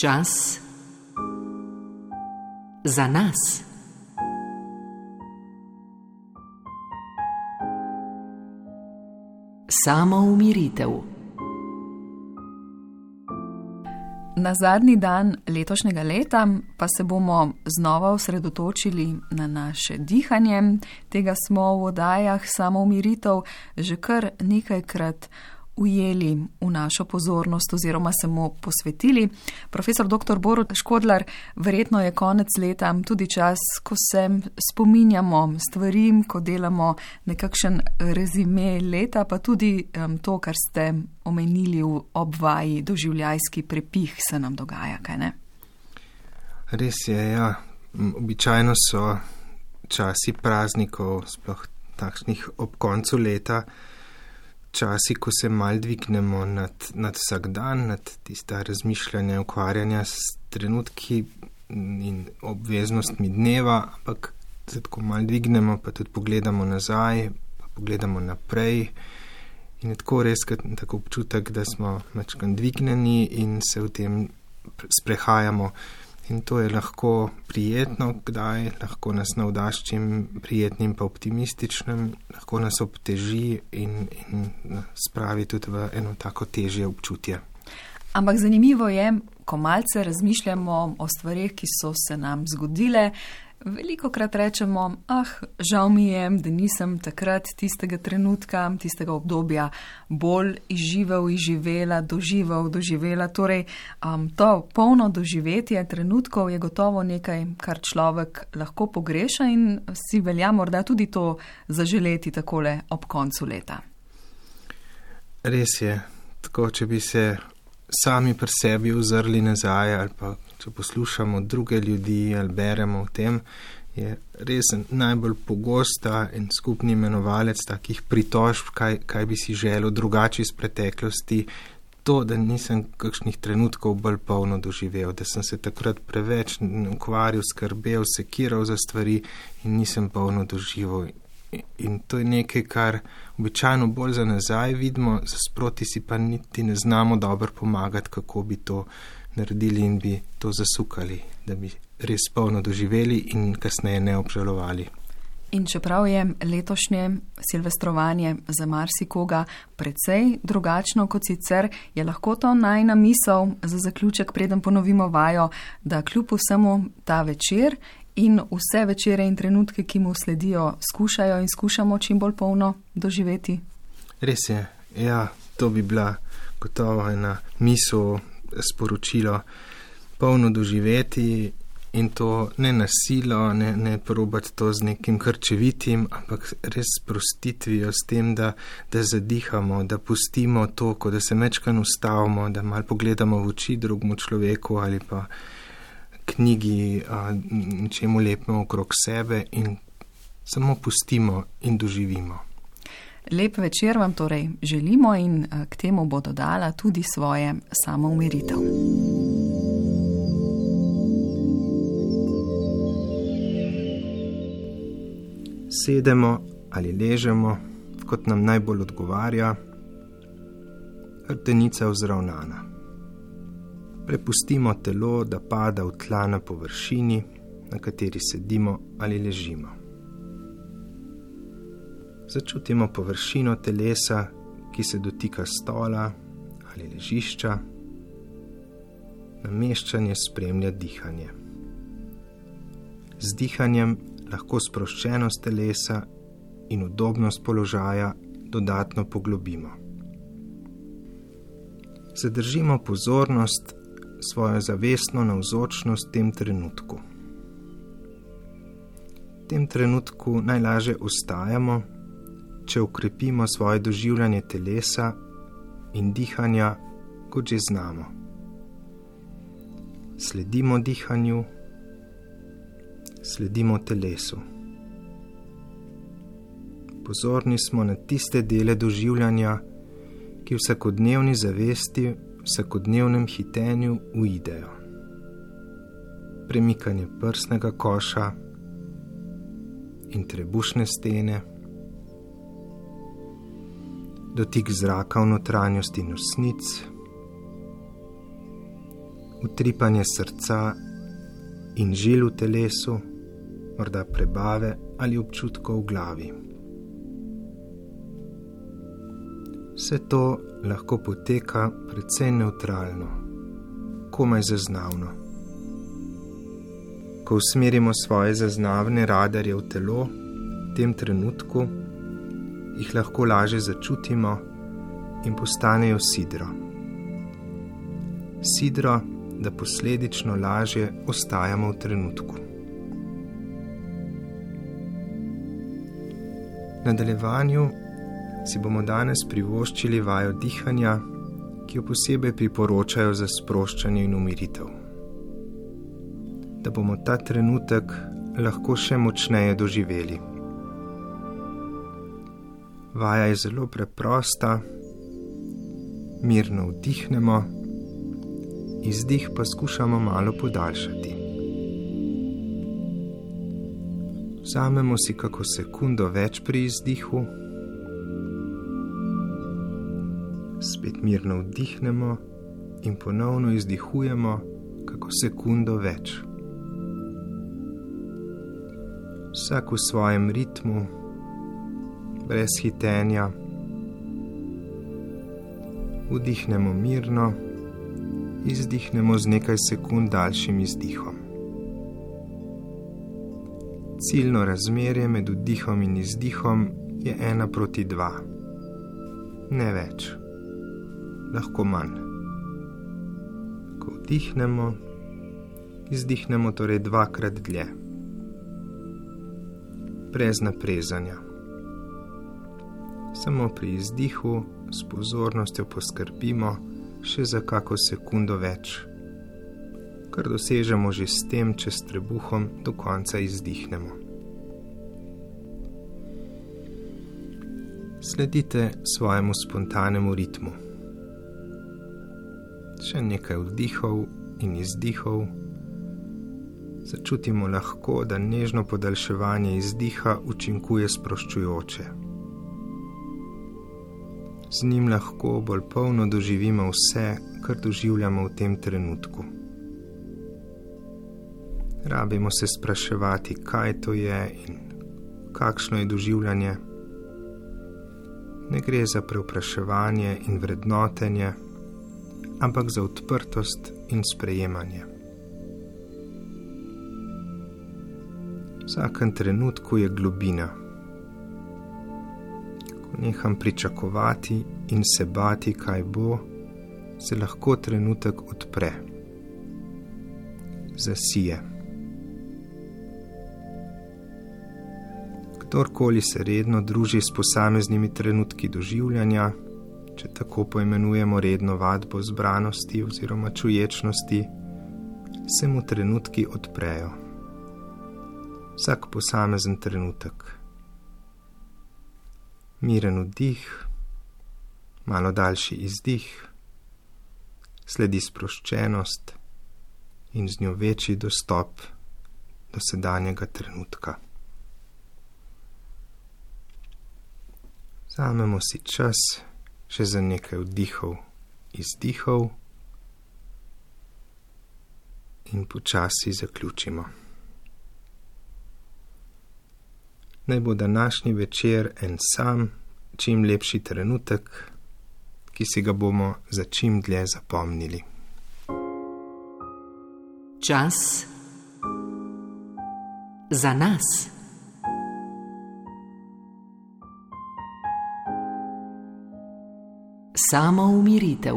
Čas za nas. Samo umiritev. Na zadnji dan letošnjega leta pa se bomo znova osredotočili na naše dihanje. Tega smo v oddajah samo umiritev že kar nekajkrat ujeli v našo pozornost oziroma se mu posvetili. Profesor dr. Borod Škodlar, verjetno je konec leta tudi čas, ko se spominjamo stvari, ko delamo nekakšen rezime leta, pa tudi um, to, kar ste omenili v obvaji, doživljajski prepih se nam dogaja, kaj ne? Res je, ja. Običajno so časi praznikov, sploh takšnih ob koncu leta, časi, ko se mal dvignemo nad, nad vsak dan, nad tista razmišljanja, ukvarjanja s trenutki in obveznostmi dneva, ampak se tako mal dvignemo, pa tudi pogledamo nazaj, pa pogledamo naprej. In je tako res, tako občutek, da smo večkrat dvignjeni in se v tem sprehajamo. In to je lahko prijetno, kdaj lahko nas navdaš čim prijetnim, pa optimističnim, lahko nas obteži in, in spravi tudi v eno tako težje občutje. Ampak zanimivo je, ko malce razmišljamo o stvarih, ki so se nam zgodile, Veliko krat rečemo, ah, žal mi je, da nisem takrat tistega trenutka, tistega obdobja bolj izživel, izživela, doživel, doživela. Torej, um, to polno doživetje trenutkov je gotovo nekaj, kar človek lahko pogreša in si velja morda tudi to zaželeti takole ob koncu leta. Res je, tako če bi se sami pri sebi ozrli nazaj ali pa če poslušamo druge ljudi ali beremo o tem, je res najbolj pogosta in skupni imenovalec takih pritožb, kaj, kaj bi si želel drugače iz preteklosti. To, da nisem kakšnih trenutkov bolj polno doživel, da sem se takrat preveč ukvarjal, skrbel, sekiral za stvari in nisem polno doživel. In to je nekaj, kar običajno bolj za nazaj vidimo, za sproti si pa niti ne znamo dobro pomagati, kako bi to naredili in bi to zasukali, da bi res polno doživeli in kasneje ne obžalovali. In čeprav je letošnje silvestrovanje za marsikoga precej drugačno kot sicer, je lahko to najna misel za zaključek, preden ponovimo vajo, da kljub vsemu ta večer in vse večere in trenutke, ki mu sledijo, skušajo in skušamo čim bolj polno doživeti. Res je, ja, to bi bila gotovo ena misel sporočilo polno doživeti in to ne nasilo, ne, ne probati to z nekim krčevitim, ampak res prostitvijo s tem, da, da zadihamo, da pustimo to, da se mečkan ustavimo, da mal pogledamo v oči drugmu človeku ali pa knjigi, čemu lepimo okrog sebe in samo pustimo in doživimo. Lep večer vam torej želimo in k temu bo dodala tudi svoje samoumiritev. Sedemo ali ležemo, kot nam najbolj odgovarja, hrtenica vzravnana. Prepustimo telo, da pada v tla na površini, na kateri sedimo ali ležimo. Začutimo površino telesa, ki se dotika stola ali ležišča. Nameščanje spremlja dihanje. Z dihanjem lahko sproščenost telesa in udobnost položaja dodatno poglobimo. Zadržimo pozornost, svojo zavestno navzočnost v tem trenutku. V tem trenutku najlažje ustajamo če ukrepimo svoje doživljanje telesa in dihanja, kot že znamo. Sledimo dihanju, sledimo telesu. Pozorni smo na tiste dele doživljanja, ki v vsakodnevni zavesti, vsakodnevnem hitenju uidejo. Premikanje prsnega koša in trebušne stene dotik zraka v notranjosti nosnic, utripanje srca in žil v telesu, morda prebave ali občutkov v glavi. Vse to lahko poteka precej neutralno, komaj zaznavno. Ko usmerimo svoje zaznavne radarje v telo, v tem trenutku jih lahko laže začutimo in postanejo sidro. Sidro, da posledično lažje ostajamo v trenutku. Nadaljevanju si bomo danes privoščili vajo dihanja, ki jo posebej priporočajo za sproščanje in umiritev. Da bomo ta trenutek lahko še močneje doživeli. Vaja je zelo preprosta, mirno vdihnemo, izdih pa skušamo malo podaljšati. Vzamemo si kako sekundo več pri izdihu. Spet mirno vdihnemo in ponovno izdihujemo, kako sekundo več. Vsak v svojem ritmu, brez hitenja, vdihnemo mirno, izdihnemo z nekaj sekund daljšim izdihom. Ciljno razmerje med vdihom in izdihom je ena proti dva, ne več lahko manj. Ko vdihnemo, izdihnemo torej dvakrat dlje, brez naprezanja. Samo pri izdihu s pozornostjo poskrbimo še za kako sekundo več, kar dosežemo že s tem, če s trebuhom do konca izdihnemo. Sledite svojemu spontanemu ritmu še nekaj vdihov in izdihov. Začutimo lahko, da nežno podaljševanje izdiha učinkuje sproščujoče. Z njim lahko bolj polno doživimo vse, kar doživljamo v tem trenutku. Rabimo se spraševati, kaj to je in kakšno je doživljanje. Ne gre za preupraševanje in vrednotenje ampak za odprtost in sprejemanje. V vsakem trenutku je globina. Ko neham pričakovati in se bati, kaj bo, se lahko trenutek odpre. Zasije. Kdorkoli se redno druži s posameznimi trenutki doživljanja, če tako poimenujemo redno vadbo zbranosti oziroma čuječnosti, se mu trenutki odprejo. Vsak posamezen trenutek. Miren vdih, malo daljši izdih, sledi sproščenost in z njo večji dostop do sedanjega trenutka. Zamemo si čas še za nekaj vdihov, izdihov in počasi zaključimo. Naj bo današnji večer en sam, čim lepši trenutek, ki si ga bomo za čim dlje zapomnili. Čas za nas. Samo umiritev.